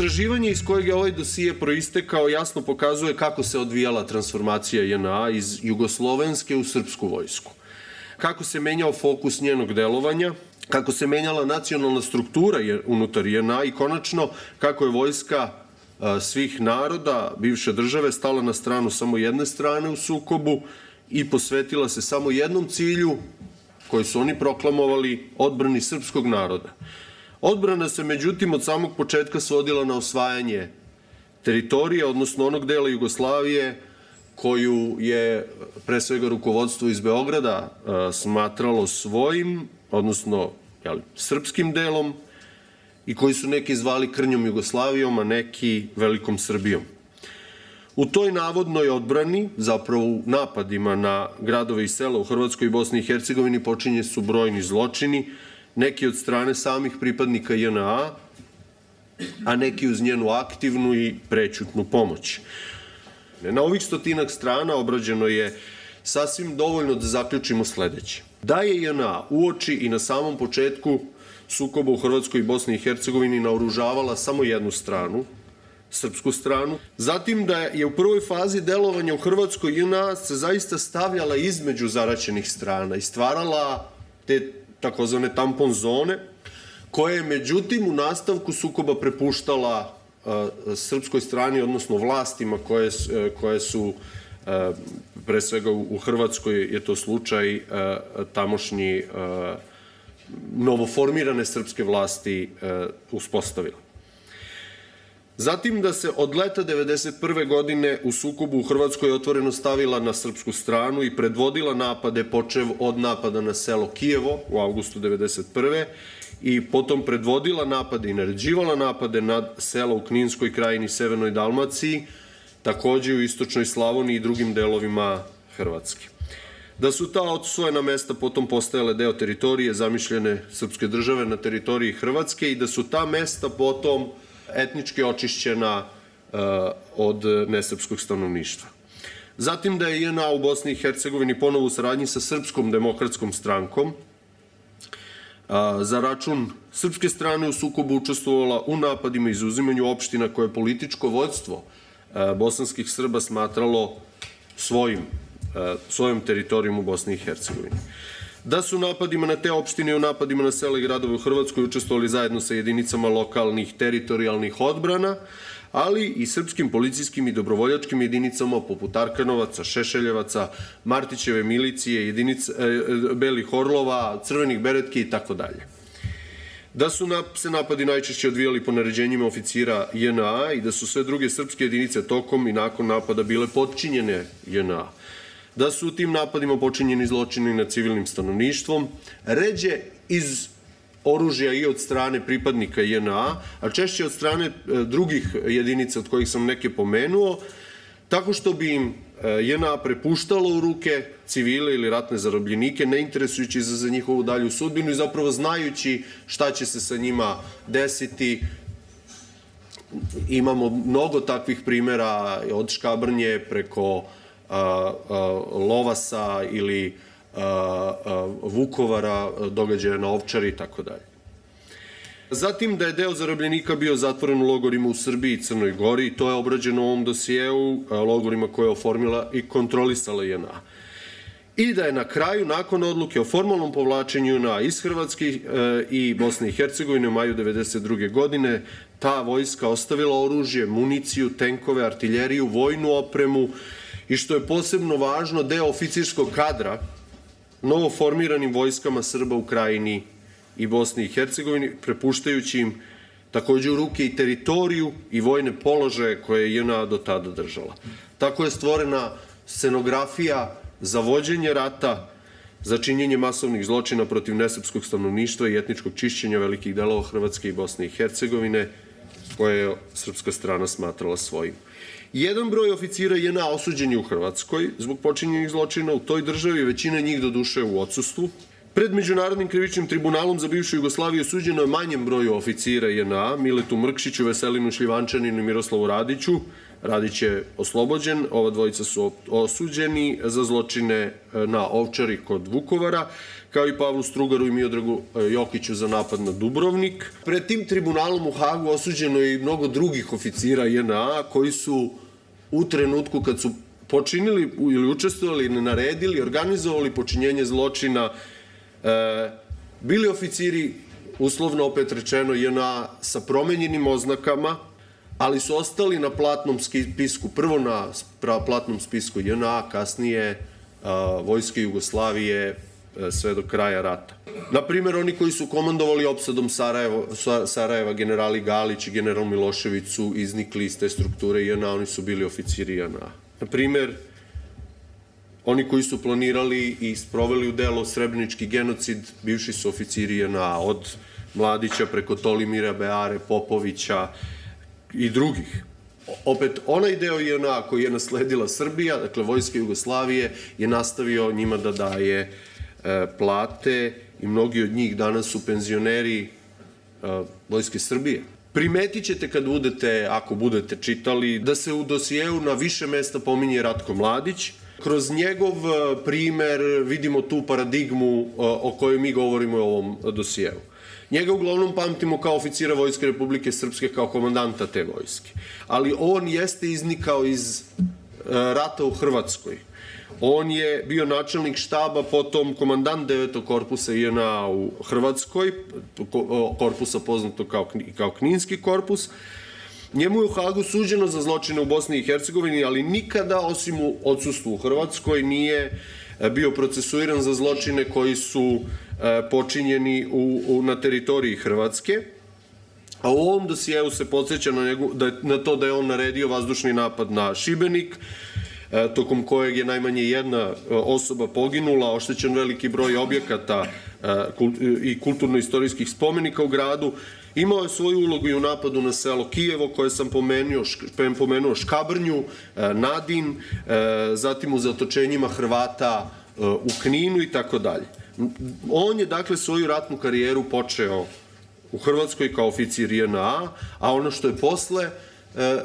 Istraživanje iz kojeg je ovaj dosije proistekao jasno pokazuje kako se odvijala transformacija JNA iz jugoslovenske u srpsku vojsku. Kako se menjao fokus njenog delovanja, kako se menjala nacionalna struktura unutar JNA i konačno kako je vojska svih naroda bivše države stala na stranu samo jedne strane u sukobu i posvetila se samo jednom cilju koji su oni proklamovali odbrani srpskog naroda. Odbrana se međutim od samog početka svodila na osvajanje teritorije, odnosno onog dela Jugoslavije koju je pre svega rukovodstvo iz Beograda smatralo svojim, odnosno jeli, srpskim delom i koji su neki zvali Krnjom Jugoslavijom, a neki Velikom Srbijom. U toj navodnoj odbrani, zapravo u napadima na gradove i sela u Hrvatskoj i Bosni i Hercegovini počinje su brojni zločini, neki od strane samih pripadnika JNA, a neki uz njenu aktivnu i prećutnu pomoć. Na ovih stotinak strana obrađeno je sasvim dovoljno da zaključimo sledeće. Da je JNA uoči i na samom početku sukoba u Hrvatskoj i Bosni i Hercegovini naoružavala samo jednu stranu, srpsku stranu. Zatim da je u prvoj fazi delovanja u Hrvatskoj JNA se zaista stavljala između zaraćenih strana i stvarala te takozvane tampon zone, koje je međutim u nastavku sukoba prepuštala srpskoj strani, odnosno vlastima koje, koje su pre svega u Hrvatskoj je to slučaj tamošnji novoformirane srpske vlasti uspostavila. Zatim da se od leta 1991. godine u sukobu u Hrvatskoj otvoreno stavila na srpsku stranu i predvodila napade počev od napada na selo Kijevo u avgustu 1991. i potom predvodila napade i naređivala napade nad sela u Kninskoj krajini Severnoj Dalmaciji, takođe u istočnoj Slavoniji i drugim delovima Hrvatske. Da su ta odsvojena mesta potom postajale deo teritorije zamišljene srpske države na teritoriji Hrvatske i da su ta mesta potom etnički očišćena od nesrpskog stanovništva. Zatim da je JNA u Bosni i Hercegovini ponovo u saradnji sa Srpskom demokratskom strankom za račun srpske strane u sukobu učestvovala u napadima i izuzimanju opština koje je političko vođstvo bosanskih Srba smatralo svojim, svojom teritorijom u Bosni i Hercegovini da su napadima na te opštine i u napadima na sele i gradove u Hrvatskoj učestvovali zajedno sa jedinicama lokalnih teritorijalnih odbrana, ali i srpskim policijskim i dobrovoljačkim jedinicama poput Arkanovaca, Šešeljevaca, Martićeve milicije, jedinica, e, Belih Orlova, Crvenih beretki i tako dalje. Da su se napadi najčešće odvijali po naređenjima oficira JNA i da su sve druge srpske jedinice tokom i nakon napada bile podčinjene JNA da su u tim napadima počinjeni zločini nad civilnim stanovništvom, ređe iz oružja i od strane pripadnika JNA, a češće od strane e, drugih jedinica od kojih sam neke pomenuo, tako što bi im e, JNA prepuštalo u ruke civile ili ratne zarobljenike, ne interesujući za, za njihovu dalju sudbinu i zapravo znajući šta će se sa njima desiti. Imamo mnogo takvih primera od Škabrnje preko Lovasa ili Vukovara, događaja na Ovčari i tako dalje. Zatim da je deo zarobljenika bio zatvoren u logorima u Srbiji i Crnoj Gori to je obrađeno u ovom dosijeu, logorima koje je oformila i kontrolisala JNA. I da je na kraju, nakon odluke o formalnom povlačenju JNA iz Hrvatske e, i Bosne i Hercegovine u maju 1992. godine, ta vojska ostavila oružje, municiju, tenkove, artiljeriju, vojnu opremu, i što je posebno važno, deo oficirskog kadra novo formiranim vojskama Srba u Krajini i Bosni i Hercegovini, prepuštajući im takođe u ruke i teritoriju i vojne položaje koje je JNA do tada držala. Tako je stvorena scenografija za vođenje rata, za činjenje masovnih zločina protiv nesrpskog stanovništva i etničkog čišćenja velikih delova Hrvatske i Bosne i Hercegovine, koje je srpska strana smatrala svojim. Jedan broj oficira je na osuđenju u Hrvatskoj zbog počinjenih zločina u toj državi, većina njih do duše u odsustvu. Pred Međunarodnim krivičnim tribunalom za bivšu Jugoslaviju suđeno je manjem broju oficira JNA, Miletu Mrkšiću, Veselinu Šljivančaninu i Miroslavu Radiću, Radić je oslobođen, ova dvojica su osuđeni za zločine na Ovčari kod Vukovara, kao i Pavlu Strugaru i Miodragu Jokiću za napad na Dubrovnik. Pred tim tribunalom u Hagu osuđeno je i mnogo drugih oficira JNA koji su u trenutku kad su počinili ili učestvovali ili naredili, organizovali počinjenje zločina, e, bili oficiri, uslovno opet rečeno, JNA sa promenjenim oznakama, ali su ostali na platnom spisku, prvo na platnom spisku JNA, kasnije a, Vojske Jugoslavije a, sve do kraja rata. Na primjer, oni koji su komandovali opsadom Sarajeva, Sarajeva generali Galić i general Milošević su iznikli iz te strukture JNA, oni su bili oficiri JNA. Na primjer, oni koji su planirali i sproveli u delo srebrenički genocid, bivši su oficiri JNA, od Mladića preko Tolimira Beare, Popovića i drugih. Opet, onaj deo JNA koji je nasledila Srbija, dakle Vojska Jugoslavije, je nastavio njima da daje e, plate i mnogi od njih danas su penzioneri e, Vojske Srbije. Primetit ćete kad budete, ako budete čitali, da se u dosijeu na više mesta pominje Ratko Mladić. Kroz njegov e, primer vidimo tu paradigmu e, o kojoj mi govorimo u ovom dosijeu. Njega uglavnom pamtimo kao oficira Vojske Republike Srpske, kao komandanta te vojske. Ali on jeste iznikao iz e, rata u Hrvatskoj. On je bio načelnik štaba, potom komandant 9. korpusa INA u Hrvatskoj, korpusa poznato kao, kao Kninski korpus. Njemu je u Hagu suđeno za zločine u Bosni i Hercegovini, ali nikada, osim u odsustvu u Hrvatskoj, nije e, bio procesuiran za zločine koji su e, počinjeni u, u, na teritoriji Hrvatske. A u ovom dosijeu se podsjeća na, njegu, da, na to da je on naredio vazdušni napad na Šibenik, E, tokom kojeg je najmanje jedna e, osoba poginula, oštećen veliki broj objekata e, i kulturno-istorijskih spomenika u gradu. Imao je svoju ulogu i u napadu na selo Kijevo, koje sam pomenuo, pomenuo Škabrnju, Nadin, zatim u zatočenjima Hrvata u Kninu i tako dalje. On je dakle svoju ratnu karijeru počeo u Hrvatskoj kao oficir JNA, a ono što je posle E, e,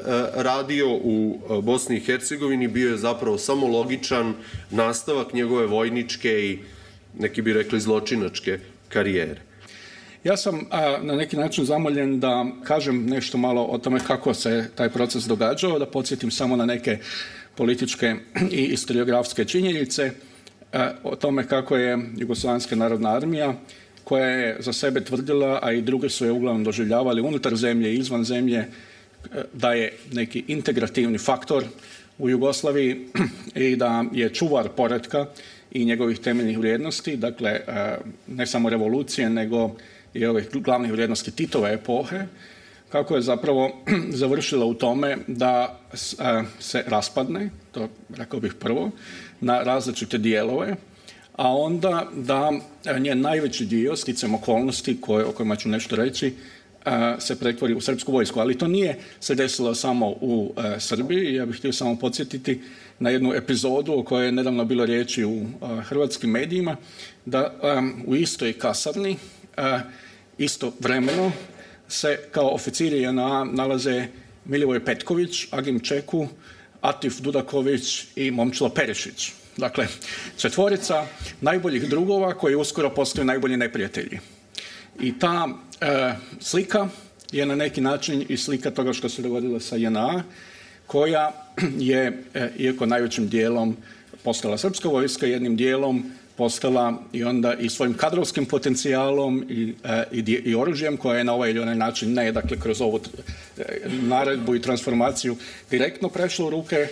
radio u e, Bosni i Hercegovini bio je zapravo samo logičan nastavak njegove vojničke i neki bi rekli zločinačke karijere. Ja sam a, na neki način zamoljen da kažem nešto malo o tome kako se taj proces događao, da podsjetim samo na neke političke i istoriografske činjenice o tome kako je Jugoslovenska narodna armija koja je za sebe tvrdila, a i druge su je uglavnom doživljavali unutar zemlje i izvan zemlje, da je neki integrativni faktor u Jugoslaviji i da je čuvar poredka i njegovih temeljnih vrijednosti, dakle e, ne samo revolucije, nego i ovih glavnih vrijednosti Titove epohe, kako je zapravo završila u tome da e, se raspadne, to rekao bih prvo, na različite dijelove, a onda da njen najveći dio, sticam okolnosti koje, o kojima ću nešto reći, se pretvori u srpsku vojsku. Ali to nije se desilo samo u e, Srbiji. Ja bih htio samo podsjetiti na jednu epizodu o kojoj je nedavno bilo riječi u e, hrvatskim medijima, da u istoj kasarni e, isto vremeno se kao oficiri JNA nalaze Milivoj Petković, Agim Čeku, Atif Dudaković i Momčilo Perišić. Dakle, četvorica najboljih drugova koji uskoro postaju najbolji neprijatelji. I ta e, slika je na neki način i slika toga što se dogodilo sa JNA, koja je, e, iako najvećim dijelom postala srpska vojska, jednim dijelom postala i onda i svojim kadrovskim potencijalom i, e, i, i oružjem koje je na ovaj ili onaj način, ne dakle kroz ovu e, naredbu i transformaciju direktno prešlo u ruke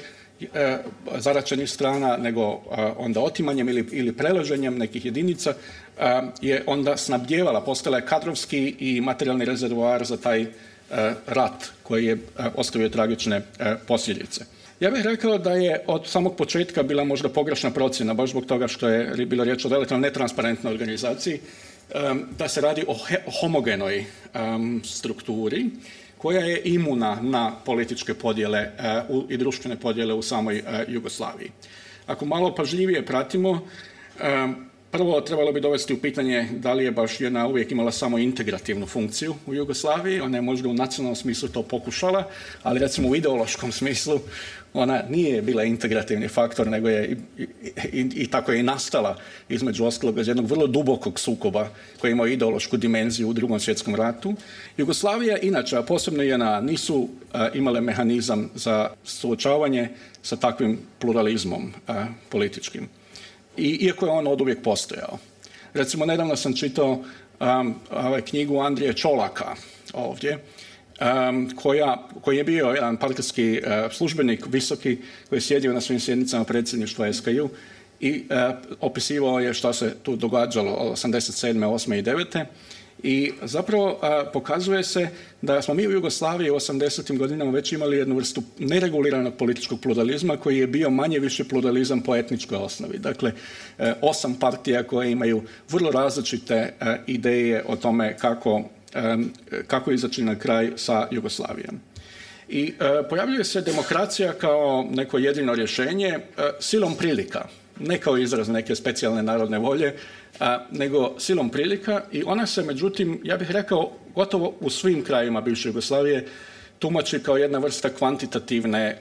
e, zaračenih strana, nego e, onda otimanjem ili, ili prelaženjem nekih jedinica je onda snabdjevala, postala je kadrovski i materijalni rezervoar za taj rat koji je ostavio tragične posljedice. Ja bih rekao da je od samog početka bila možda pogrešna procjena, baš zbog toga što je bilo riječ o relativno netransparentnoj organizaciji, da se radi o homogenoj strukturi koja je imuna na političke podjele e, i društvene podjele u samoj e, Jugoslaviji. Ako malo pažljivije pratimo, Prvo, trebalo bi dovesti u pitanje da li je baš jedna uvijek imala samo integrativnu funkciju u Jugoslaviji. Ona je možda u nacionalnom smislu to pokušala, ali recimo u ideološkom smislu ona nije bila integrativni faktor, nego je i, i, i tako je i nastala između ostalog iz jednog vrlo dubokog sukoba koji ima ideološku dimenziju u drugom svjetskom ratu. Jugoslavija inače, posebno JNA, nisu a, imale mehanizam za suočavanje sa takvim pluralizmom a, političkim i, iako je on od uvijek postojao. Recimo, nedavno sam čitao um, ovaj, knjigu Andrije Čolaka ovdje, um, koja, koji je bio jedan partijski uh, službenik visoki koji je sjedio na svim sjednicama predsjedništva SKU i uh, opisivao je što se tu događalo 87. 8. i 9 i zapravo a, pokazuje se da smo mi u Jugoslaviji u 80. godinama već imali jednu vrstu nereguliranog političkog pluralizma koji je bio manje više pluralizam po etničkoj osnovi. Dakle, e, osam partija koje imaju vrlo različite e, ideje o tome kako, e, kako izaći na kraj sa Jugoslavijom. I e, pojavljuje se demokracija kao neko jedino rješenje e, silom prilika, ne kao izraz neke specijalne narodne volje, a, nego silom prilika i ona se, međutim, ja bih rekao, gotovo u svim krajima bivše Jugoslavije tumači kao jedna vrsta kvantitativne e,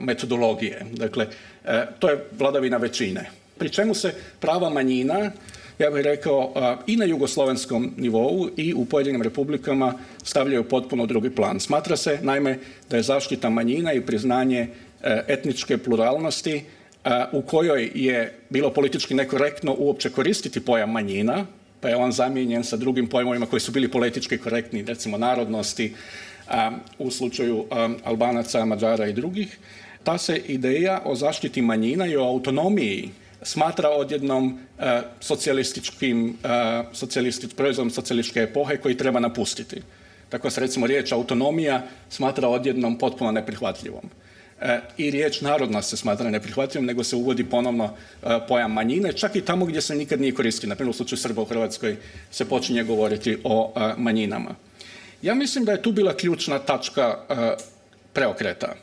metodologije. Dakle, e, to je vladavina većine. Pri čemu se prava manjina, ja bih rekao, a, i na jugoslovenskom nivou i u pojedinim republikama stavljaju potpuno drugi plan. Smatra se, naime, da je zaštita manjina i priznanje e, etničke pluralnosti u kojoj je bilo politički nekorektno uopće koristiti pojam manjina, pa je on zamijenjen sa drugim pojmovima koji su bili politički korektni, recimo narodnosti, u slučaju Albanaca, Mađara i drugih. Ta se ideja o zaštiti manjina i o autonomiji smatra odjednom socijalističkim, socijalistič, proizvodom socijalističke epohe koji treba napustiti. Tako se recimo riječ autonomija smatra odjednom potpuno neprihvatljivom. E, i riječ narodna se smatra neprihvatljivom, nego se uvodi ponovno e, pojam manjine, čak i tamo gdje se nikad nije koristio. Naprimjer, u slučaju Srba u Hrvatskoj se počinje govoriti o e, manjinama. Ja mislim da je tu bila ključna tačka preokreta.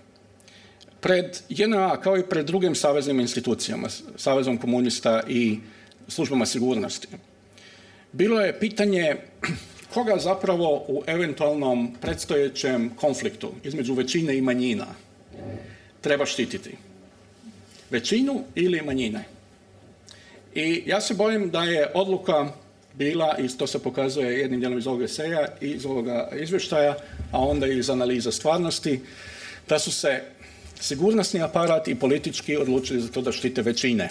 Pred JNA, kao i pred drugim saveznim institucijama, Savezom komunista i službama sigurnosti, bilo je pitanje koga zapravo u eventualnom predstojećem konfliktu između većine i manjina – treba štititi? Većinu ili manjine? I ja se bojim da je odluka bila, i to se pokazuje jednim dijelom iz ovog eseja i iz ovoga izvještaja, a onda i iz analiza stvarnosti, da su se sigurnosni aparat i politički odlučili za to da štite većine.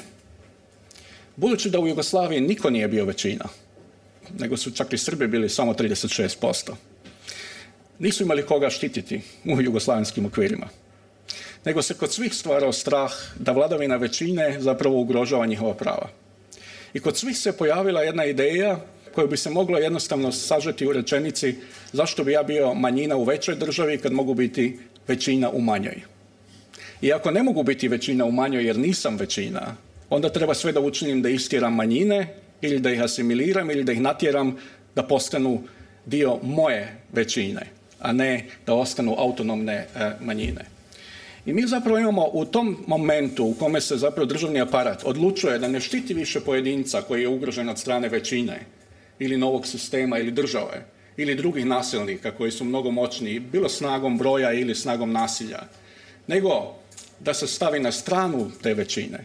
Budući da u Jugoslaviji niko nije bio većina, nego su čak i Srbi bili samo 36%, nisu imali koga štititi u jugoslavenskim okvirima nego se kod svih stvarao strah da vladavina većine zapravo ugrožava njihova prava. I kod svih se pojavila jedna ideja koju bi se moglo jednostavno sažeti u rečenici zašto bi ja bio manjina u većoj državi kad mogu biti većina u manjoj. I ako ne mogu biti većina u manjoj jer nisam većina, onda treba sve da učinim da istjeram manjine ili da ih asimiliram ili da ih natjeram da postanu dio moje većine, a ne da ostanu autonomne e, manjine. I mi zapravo imamo u tom momentu u kome se zapravo državni aparat odlučuje da ne štiti više pojedinca koji je ugrožen od strane većine ili novog sistema ili države ili drugih nasilnika koji su mnogo moćniji, bilo snagom broja ili snagom nasilja, nego da se stavi na stranu te većine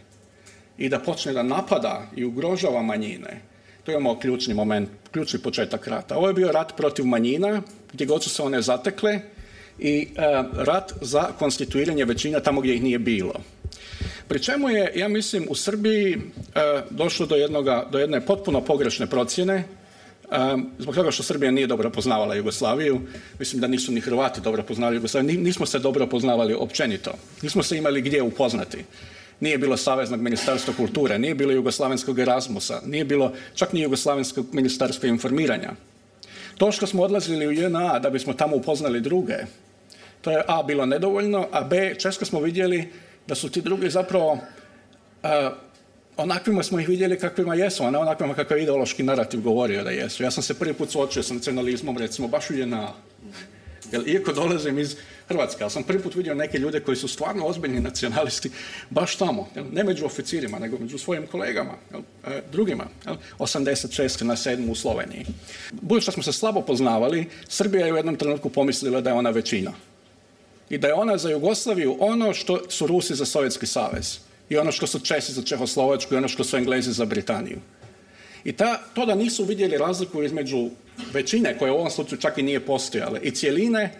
i da počne da napada i ugrožava manjine. To imamo ključni moment, ključni početak rata. Ovo je bio rat protiv manjina, gdje god su se one zatekle, i e, rat za konstituiranje većina tamo gdje ih nije bilo. Pri čemu je, ja mislim, u Srbiji e, došlo do, jednoga, do jedne potpuno pogrešne procjene, e, zbog toga što Srbija nije dobro poznavala Jugoslaviju, mislim da nisu ni Hrvati dobro poznali Jugoslaviju, nismo se dobro poznavali općenito, nismo se imali gdje upoznati. Nije bilo Saveznog ministarstva kulture, nije bilo Jugoslavenskog Erasmusa, nije bilo čak ni Jugoslavenskog ministarstva informiranja. To što smo odlazili u JNA da bismo tamo upoznali druge, to je A bilo nedovoljno, a B često smo vidjeli da su ti drugi zapravo a, onakvima smo ih vidjeli kakvima jesu, a ne onakvima kakav ideološki narativ govorio da jesu. Ja sam se prvi put suočio sa nacionalizmom, recimo, baš u JNA. Jer iako dolazim iz Hrvatske, ali sam prvi put vidio neke ljude koji su stvarno ozbiljni nacionalisti baš tamo, ne među oficirima, nego među svojim kolegama, e, drugima, 86. na 7. u Sloveniji. Budući što smo se slabo poznavali, Srbija je u jednom trenutku pomislila da je ona većina. I da je ona za Jugoslaviju ono što su Rusi za Sovjetski savez. I ono što su Česi za Čehoslovačku i ono što su Englezi za Britaniju. I ta, to da nisu vidjeli razliku između većine, koja u ovom slučaju čak i nije postojala, i cijeline,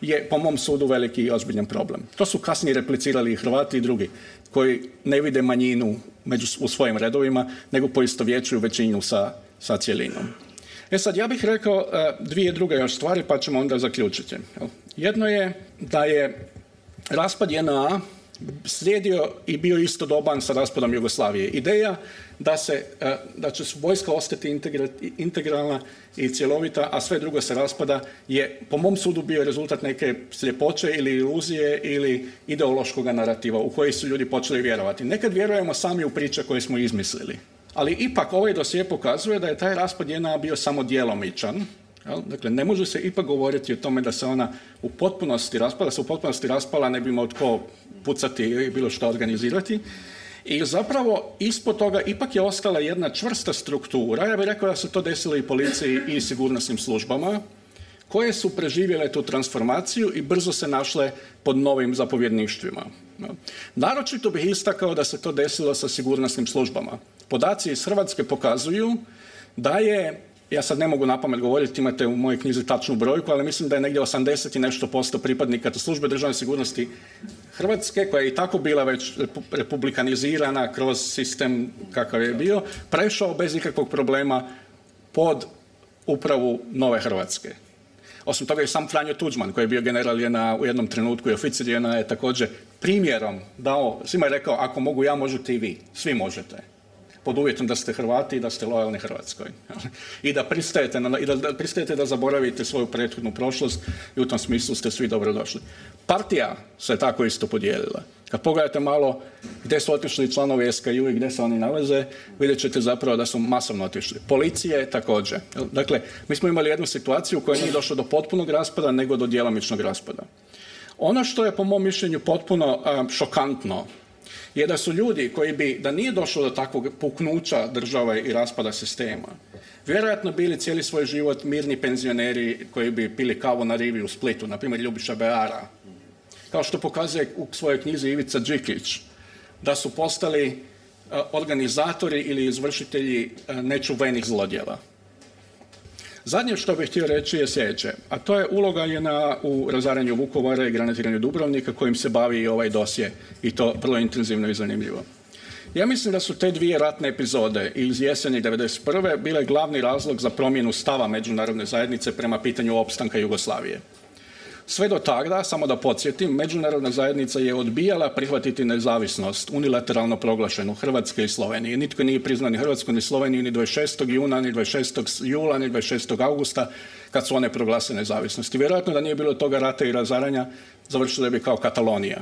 je po mom sudu veliki i ozbiljan problem. To su kasnije replicirali i Hrvati i drugi, koji ne vide manjinu među, u svojim redovima, nego poistovjećuju većinu sa, sa cijelinom. E sad, ja bih rekao e, dvije druge još stvari, pa ćemo onda zaključiti. Jedno je da je raspad JNA slijedio i bio istodoban sa raspadom Jugoslavije. Ideja da, se, e, da će vojska ostati integralna i cjelovita, a sve drugo se raspada, je po mom sudu bio rezultat neke sljepoće ili iluzije ili ideološkog narativa u koji su ljudi počeli vjerovati. Nekad vjerujemo sami u priče koje smo izmislili. Ali ipak ovaj dosje pokazuje da je taj raspad JNA bio samo djelomičan, Dakle, ne može se ipak govoriti o tome da se ona u potpunosti raspala, da se u potpunosti raspala ne bi imao tko pucati ili bilo što organizirati. I zapravo ispod toga ipak je ostala jedna čvrsta struktura, ja bih rekao da se to desilo i policiji i sigurnosnim službama, koje su preživjele tu transformaciju i brzo se našle pod novim zapovjedništvima. Naročito bih istakao da se to desilo sa sigurnosnim službama. Podaci iz Hrvatske pokazuju da je ja sad ne mogu napamet govoriti, imate u mojoj knjizi tačnu brojku, ali mislim da je negdje 80 i nešto posto pripadnika službe državne sigurnosti Hrvatske, koja je i tako bila već republikanizirana kroz sistem kakav je bio, prešao bez ikakvog problema pod upravu Nove Hrvatske. Osim toga i sam Franjo Tuđman, koji je bio general je u jednom trenutku i oficir je također primjerom dao, svima je rekao, ako mogu ja, možete i vi. Svi možete pod uvjetom da ste Hrvati i da ste lojalni Hrvatskoj. I da pristajete, na, i da, pristajete da zaboravite svoju prethodnu prošlost i u tom smislu ste svi dobrodošli. Partija se tako isto podijelila. Kad pogledate malo gdje su otišli članovi SKU i gdje se oni nalaze, vidjet ćete zapravo da su masovno otišli. Policije također. Dakle, mi smo imali jednu situaciju u kojoj nije došlo do potpunog raspada, nego do djelomičnog raspada. Ono što je po mom mišljenju potpuno šokantno je da su ljudi koji bi, da nije došlo do takvog puknuća države i raspada sistema, vjerojatno bili cijeli svoj život mirni penzioneri koji bi pili kavu na rivi u Splitu, na primjer Ljubiša Beara, kao što pokazuje u svojoj knjizi Ivica Đikić, da su postali e, organizatori ili izvršitelji e, nečuvenih zlodjela. Zadnje što bih htio reći je sljedeće, a to je uloga je na, u razaranju Vukovara i granatiranju Dubrovnika kojim se bavi i ovaj dosje i to vrlo intenzivno i zanimljivo. Ja mislim da su te dvije ratne epizode iz jeseni 1991. bile glavni razlog za promjenu stava međunarodne zajednice prema pitanju opstanka Jugoslavije. Sve do tada, samo da podsjetim, međunarodna zajednica je odbijala prihvatiti nezavisnost unilateralno proglašenu Hrvatske i Slovenije. Nitko nije priznao ni Hrvatsku ni Sloveniju ni 26. juna, ni 26. jula, ni 26. augusta kad su one proglase nezavisnost. I vjerojatno da nije bilo toga rata i razaranja, završilo bi kao Katalonija.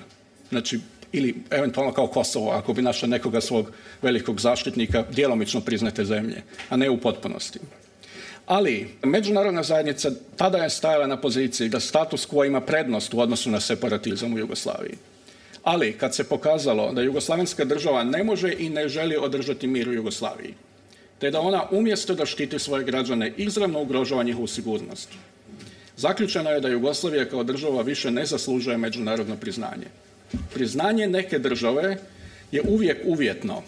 Znači, ili eventualno kao Kosovo, ako bi našla nekoga svog velikog zaštitnika, djelomično priznate zemlje, a ne u potpunosti. Ali međunarodna zajednica tada je stajala na poziciji da status quo ima prednost u odnosu na separatizam u Jugoslaviji. Ali kad se pokazalo da jugoslavenska država ne može i ne želi održati mir u Jugoslaviji, te da ona umjesto da štiti svoje građane izravno ugrožava njihovu sigurnost. Zaključeno je da Jugoslavija kao država više ne zaslužuje međunarodno priznanje. Priznanje neke države je uvijek uvjetno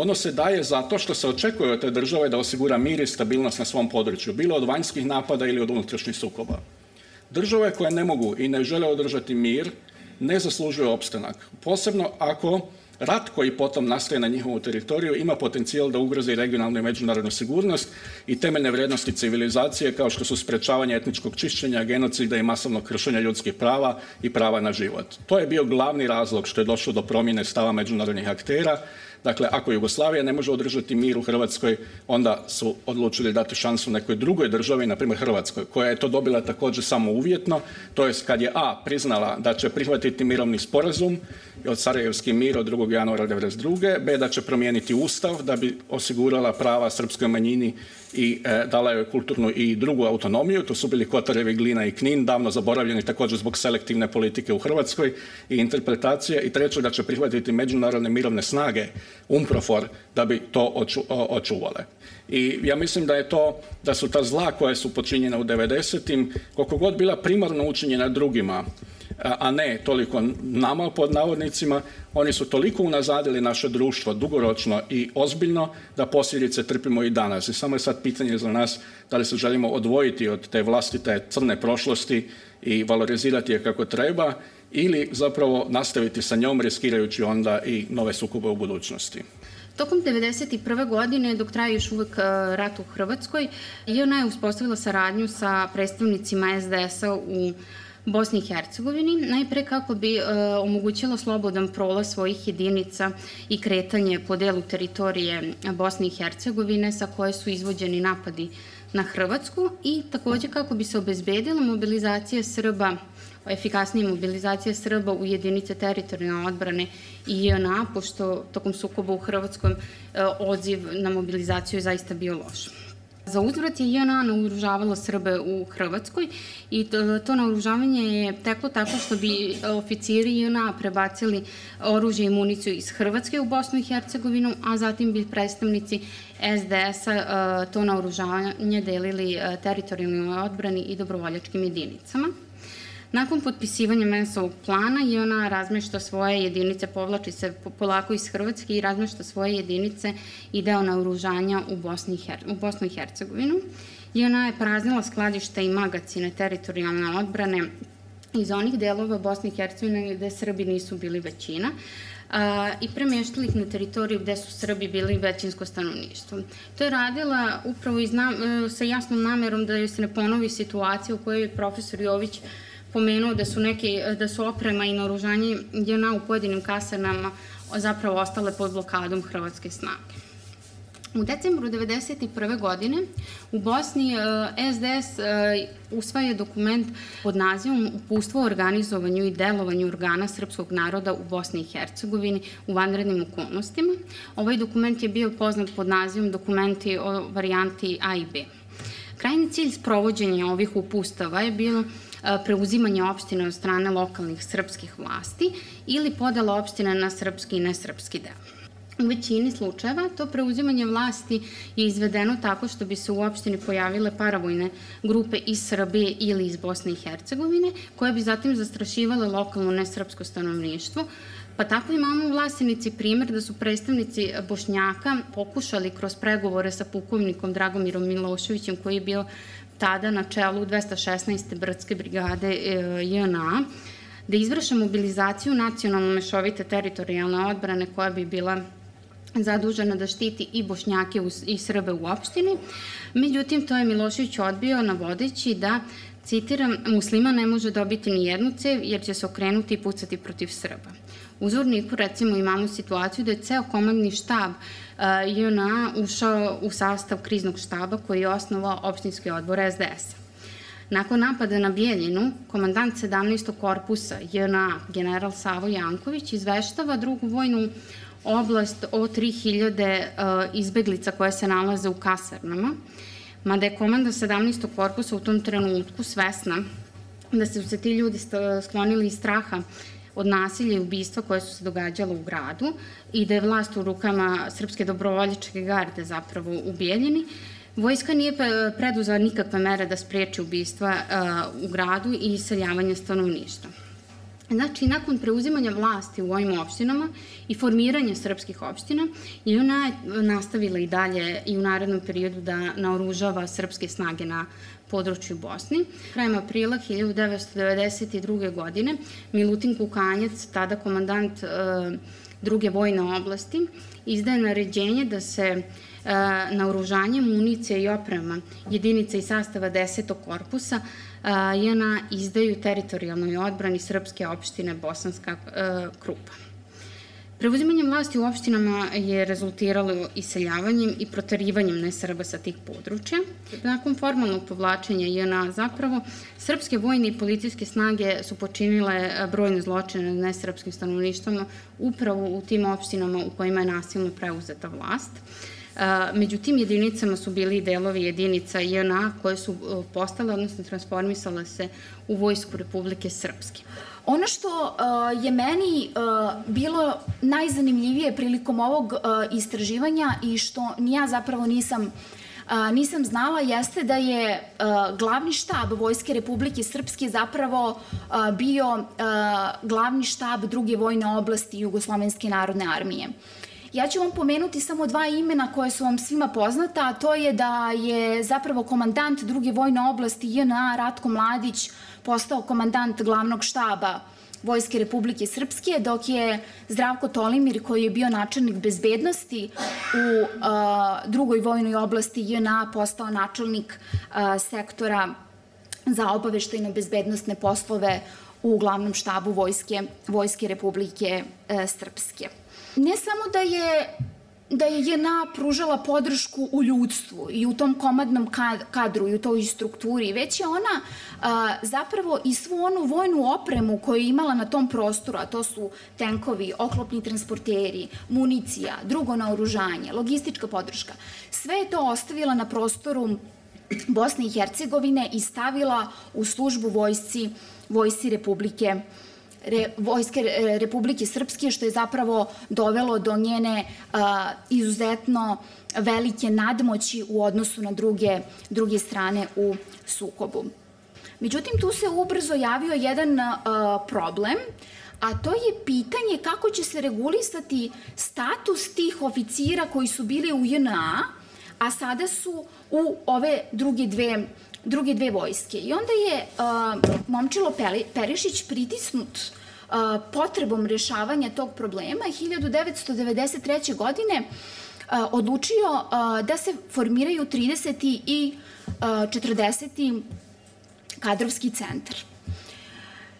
ono se daje zato što se očekuje od te države da osigura mir i stabilnost na svom području, bilo od vanjskih napada ili od unutrašnjih sukoba. Države koje ne mogu i ne žele održati mir ne zaslužuju opstanak. Posebno ako rat koji potom nastaje na njihovom teritoriju ima potencijal da ugrozi regionalnu i međunarodnu sigurnost i temeljne vrijednosti civilizacije kao što su sprečavanje etničkog čišćenja, genocida i masovnog kršenja ljudskih prava i prava na život. To je bio glavni razlog što je došlo do promjene stava međunarodnih aktera Dakle, ako Jugoslavija ne može održati mir u Hrvatskoj, onda su odlučili dati šansu nekoj drugoj državi, na primjer Hrvatskoj, koja je to dobila također samo uvjetno, to jest kad je A priznala da će prihvatiti mirovni sporazum Sarajevski mir od 2. januara 1992. B da će promijeniti ustav da bi osigurala prava srpskoj manjini i e, dala joj kulturnu i drugu autonomiju. To su bili Kotarevi, Glina i Knin, davno zaboravljeni također zbog selektivne politike u Hrvatskoj i interpretacije. I treće da će prihvatiti međunarodne mirovne snage UMPROFOR da bi to oču, očuvale. I ja mislim da je to, da su ta zla koja su počinjena u 90. koliko god bila primarno učinjena drugima, a ne toliko nama pod navodnicima, oni su toliko unazadili naše društvo dugoročno i ozbiljno da posljedice trpimo i danas. I samo je sad pitanje za nas da li se želimo odvojiti od te vlastite crne prošlosti i valorizirati je kako treba ili zapravo nastaviti sa njom riskirajući onda i nove sukobe u budućnosti. Tokom 1991. godine, dok traje još uvek e, rat u Hrvatskoj, je ona je uspostavila saradnju sa predstavnicima SDS-a u Bosni i Hercegovini, najpre kako bi e, omogućila slobodan prolaz svojih jedinica i kretanje po delu teritorije Bosne i Hercegovine sa koje su izvođeni napadi na Hrvatsku i takođe kako bi se obezbedila mobilizacija Srba efikasnija mobilizacija Srba u jedinice teritorijalne odbrane i JNA, pošto tokom sukoba u Hrvatskom e, odziv na mobilizaciju je zaista bio loš. Za uzvrat je JNA naoružavala Srbe u Hrvatskoj i to, to naoružavanje je teklo tako što bi oficiri JNA prebacili oružje i municiju iz Hrvatske u Bosnu i Hercegovinu, a zatim bi predstavnici SDS-a e, to naoružavanje delili e, teritorijalnoj odbrani i dobrovoljačkim jedinicama. Nakon potpisivanja Mensovog plana i ona razmešta svoje jedinice, povlači se polako iz Hrvatske i razmešta svoje jedinice i deo naoružanja u, Bosni u Bosnu i Hercegovinu. I ona je praznila skladišta i magacine teritorijalne odbrane iz onih delova Bosne i Hercegovine gde Srbi nisu bili većina, a, i premeštali ih na teritoriju gde su Srbi bili većinsko stanovništvo. To je radila upravo iz nam, e, sa jasnom namerom da joj se ne ponovi situacija u kojoj je profesor Jović pomenuo da su neki, da su oprema i naoružanje JNA u pojedinim kasarnama zapravo ostale pod blokadom Hrvatske snage. U decembru 1991. godine u Bosni SDS e, e, usvaja dokument pod nazivom Upustvo o organizovanju i delovanju organa srpskog naroda u Bosni i Hercegovini u vanrednim okolnostima. Ovaj dokument je bio poznat pod nazivom Dokumenti o varijanti A i B. Krajni cilj sprovođenja ovih upustava je bilo preuzimanje opštine od strane lokalnih srpskih vlasti ili podela opštine na srpski i nesrpski deo. U većini slučajeva to preuzimanje vlasti je izvedeno tako što bi se u opštini pojavile paravojne grupe iz Srbije ili iz Bosne i Hercegovine, koje bi zatim zastrašivale lokalno nesrpsko stanovništvo, Pa tako imamo u Vlasenici primer da su predstavnici Bošnjaka pokušali kroz pregovore sa pukovnikom Dragomirom Miloševićem, koji je bio tada na čelu 216. brdske brigade e, JNA, da izvrše mobilizaciju nacionalno mešovite teritorijalne odbrane koja bi bila zadužena da štiti i Bošnjake i Srbe u opštini. Međutim, to je Milošević odbio navodeći da Citiram, muslima ne može dobiti ni jednu cev jer će se okrenuti i pucati protiv Srba. U Zvorniku recimo imamo situaciju da je ceo komandni štab uh, JNA ušao u sastav kriznog štaba koji je osnovao opštinski odbor SDS. Nakon napada na Bijeljinu, komandant 17. korpusa JNA general Savo Janković izveštava drugu vojnu oblast o 3000 uh, izbeglica koje se nalaze u kasarnama, mada je komanda 17. korpusa u tom trenutku svesna da su se ti ljudi sklonili iz straha od nasilja i ubistva koje su se događala u gradu i da je vlast u rukama Srpske dobrovoljičke garde zapravo u Bijeljini, Vojska nije preduzela nikakve mere da spreči ubistva uh, u gradu i iseljavanje stanovništva. Znači, nakon preuzimanja vlasti u ovim opštinama i formiranja srpskih opština, je ona nastavila i dalje i u narednom periodu da naoružava srpske snage na području Bosni. Krajem aprila 1992. godine Milutin Kukanjac, tada komandant e, druge vojne oblasti, izdaje naređenje da se e, naoružanje, municija i oprema jedinica i sastava 10. korpusa je na izdaju teritorijalnoj odbrani Srpske opštine Bosanska e, Krupa. Preuzimanje vlasti u opštinama je rezultiralo iseljavanjem i protarivanjem nesrba sa tih područja. Nakon formalnog povlačenja JNA zapravo, srpske vojne i policijske snage su počinile brojne zločine nad nesrpskim stanovništvom upravo u tim opštinama u kojima je nasilno preuzeta vlast. Među tim jedinicama su bili delovi jedinica JNA koje su postale, odnosno transformisale se u vojsku Republike Srpske. Ono što je meni bilo najzanimljivije prilikom ovog istraživanja i što ja zapravo nisam nisam znala jeste da je glavni štab Vojske Republike Srpske zapravo bio glavni štab druge vojne oblasti Jugoslovenske narodne armije. Ja ću vam pomenuti samo dva imena koje su vam svima poznata, a to je da je zapravo komandant druge vojne oblasti JNA Ratko Mladić postao komandant glavnog štaba Vojske Republike Srpske, dok je Zdravko Tolimir, koji je bio načelnik bezbednosti u drugoj vojnoj oblasti JNA, postao načelnik sektora za obaveštajno bezbednostne poslove u glavnom štabu Vojske, Vojske Republike e, Srpske ne samo da je da je JNA pružala podršku u ljudstvu i u tom komadnom kadru i u toj strukturi, već je ona a, zapravo i svu onu vojnu opremu koju je imala na tom prostoru, a to su tenkovi, oklopni transporteri, municija, drugo naoružanje, logistička podrška, sve je to ostavila na prostoru Bosne i Hercegovine i stavila u službu vojsci, vojsci Republike Re, vojske Republike Srpske, što je zapravo dovelo do njene a, izuzetno velike nadmoći u odnosu na druge, druge strane u sukobu. Međutim, tu se ubrzo javio jedan a, problem, a to je pitanje kako će se regulisati status tih oficira koji su bili u JNA, a sada su u ove druge dve druge dve vojske. I onda je uh, Momčilo Perišić pritisnut uh, potrebom rešavanja tog problema 1993. godine uh, odlučio uh, da se formiraju 30. i uh, 40. kadrovski centar.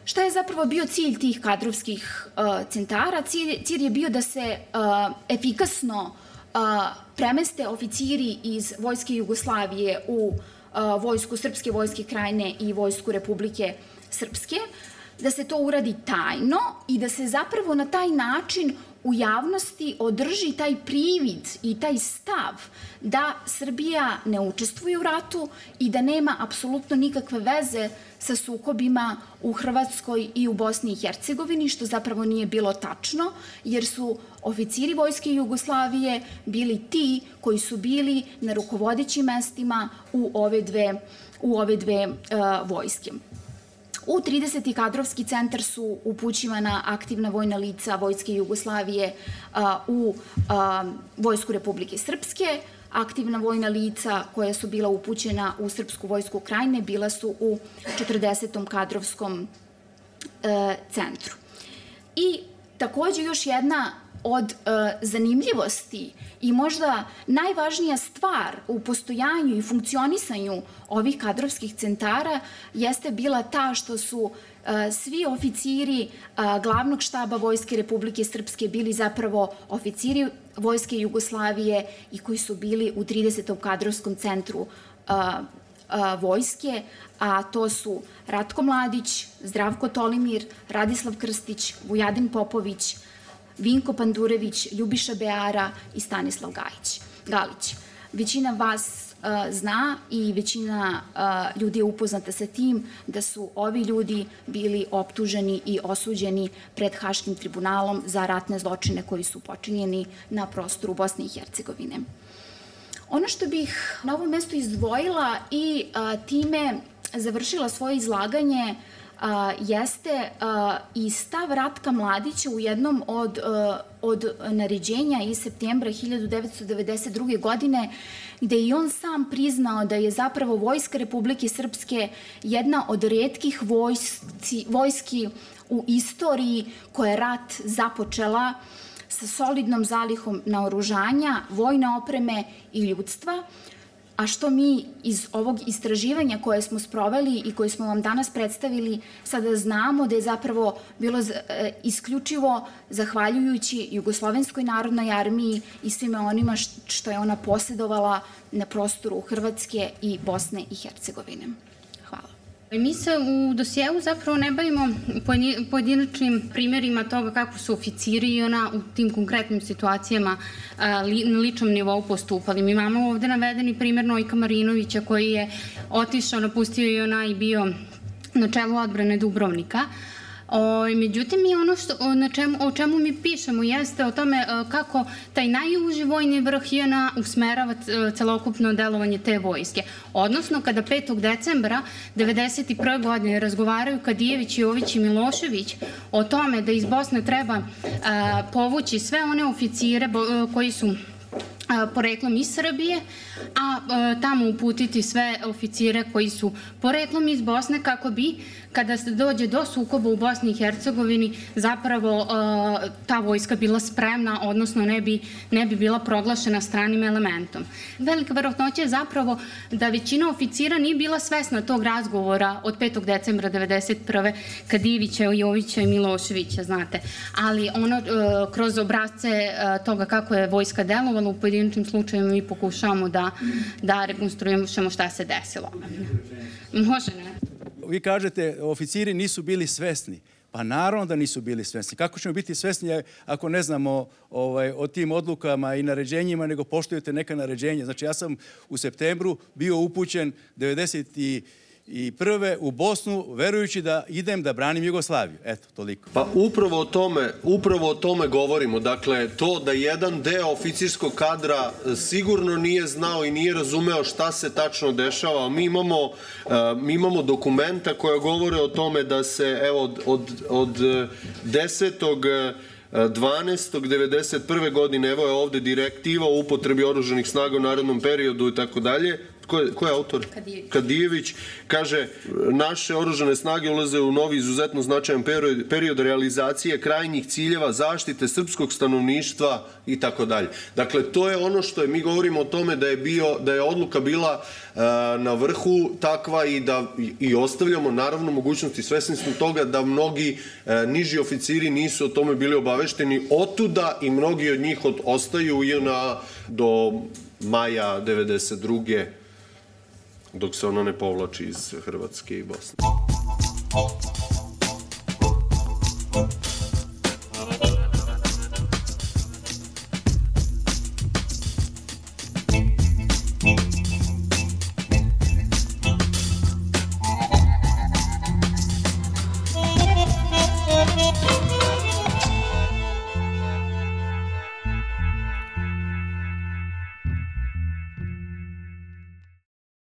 Šta je zapravo bio cilj tih kadrovskih uh, centara? Cilj, cilj je bio da se uh, efikasno uh, premeste oficiri iz Vojske Jugoslavije u uh, vojsku Srpske vojske krajine i vojsku Republike Srpske, da se to uradi tajno i da se zapravo na taj način u javnosti održi taj privid i taj stav da Srbija ne učestvuje u ratu i da nema apsolutno nikakve veze sa sukobima u Hrvatskoj i u Bosni i Hercegovini, što zapravo nije bilo tačno, jer su oficiri Vojske Jugoslavije bili ti koji su bili na rukovodećim mestima u ove dve, u ove dve uh, vojske. U 30. kadrovski centar su upućivana aktivna vojna lica Vojske Jugoslavije a, u a, Vojsku Republike Srpske, aktivna vojna lica koja su bila upućena u Srpsku vojsku krajine bila su u 40. kadrovskom e, centru. I takođe još jedna od e, zanimljivosti i možda najvažnija stvar u postojanju i funkcionisanju ovih kadrovskih centara jeste bila ta što su svi oficiri glavnog štaba Vojske Republike Srpske bili zapravo oficiri Vojske Jugoslavije i koji su bili u 30. kadrovskom centru vojske, a to su Ratko Mladić, Zdravko Tolimir, Radislav Krstić, Vujadin Popović, Vinko Pandurević, Ljubiša Beara i Stanislav Gajić, Galić. Većina vas zna i većina ljudi je upoznata sa tim da su ovi ljudi bili optuženi i osuđeni pred Haškim tribunalom za ratne zločine koji su počinjeni na prostoru Bosne i Hercegovine. Ono što bih na ovom mestu izdvojila i time završila svoje izlaganje a, jeste a, i stav Ratka Mladića u jednom od, a, od naređenja iz septembra 1992. godine, gde i on sam priznao da je zapravo Vojska Republike Srpske jedna od redkih vojski, vojski u istoriji koja je rat započela sa solidnom zalihom naoružanja, vojne opreme i ljudstva, a što mi iz ovog istraživanja koje smo sproveli i koje smo vam danas predstavili sada znamo da je zapravo bilo e, isključivo zahvaljujući Jugoslovenskoj narodnoj armiji i svime onima što je ona posjedovala na prostoru Hrvatske i Bosne i Hercegovine. Mi se u dosjeu zapravo ne bavimo pojedinačnim primjerima toga kako su oficiri i ona u tim konkretnim situacijama na ličnom nivou postupali. Mi imamo ovde navedeni primjer Nojka Marinovića koji je otišao, napustio i ona i bio na čelu odbrane Dubrovnika, O, međutim, i ono što, na čemu, o čemu mi pišemo jeste o tome kako taj najuži vojni vrh JNA usmerava celokupno delovanje te vojske. Odnosno, kada 5. decembra 1991. godine razgovaraju Kadijević, Jović i Milošević o tome da iz Bosne treba a, povući sve one oficire bo, koji su poreklom iz Srbije, a tamo uputiti sve oficire koji su poreklom iz Bosne kako bi kada se dođe do sukoba u Bosni i Hercegovini zapravo ta vojska bila spremna, odnosno ne bi, ne bi bila proglašena stranim elementom. Velika verovatnoća je zapravo da većina oficira nije bila svesna tog razgovora od 5. decembra 1991. kad Ivića, Jovića i Miloševića, znate. Ali ono, kroz obrazce toga kako je vojska delovala u pojedinačnim slučajima mi pokušavamo da, da rekonstruujemo šta se desilo. Može, ne? Vi kažete, oficiri nisu bili svesni. Pa naravno da nisu bili svesni. Kako ćemo biti svesni ako ne znamo ovaj, o tim odlukama i naređenjima, nego poštujete neka naređenja? Znači, ja sam u septembru bio upućen 90 i prve u Bosnu, verujući da idem da branim Jugoslaviju. Eto, toliko. Pa upravo o tome, upravo o tome govorimo. Dakle, to da jedan deo oficirskog kadra sigurno nije znao i nije razumeo šta se tačno dešava. Mi imamo, uh, mi imamo dokumenta koja govore o tome da se, evo, od, od, od 10. 12.91. godine, evo je ovde direktiva o upotrebi oruženih snaga u narodnom periodu i tako dalje, ko je, ko je autor? Kadijević. Kadijević. Kaže, naše oružane snage ulaze u novi izuzetno značajan period, period realizacije krajnjih ciljeva zaštite srpskog stanovništva i tako dalje. Dakle, to je ono što je, mi govorimo o tome da je, bio, da je odluka bila uh, na vrhu takva i da i ostavljamo naravno mogućnosti svesni smo toga da mnogi uh, niži oficiri nisu o tome bili obavešteni otuda i mnogi od njih od, ostaju i na do maja 92 dok se ono ne povlači iz Hrvatske i Bosne.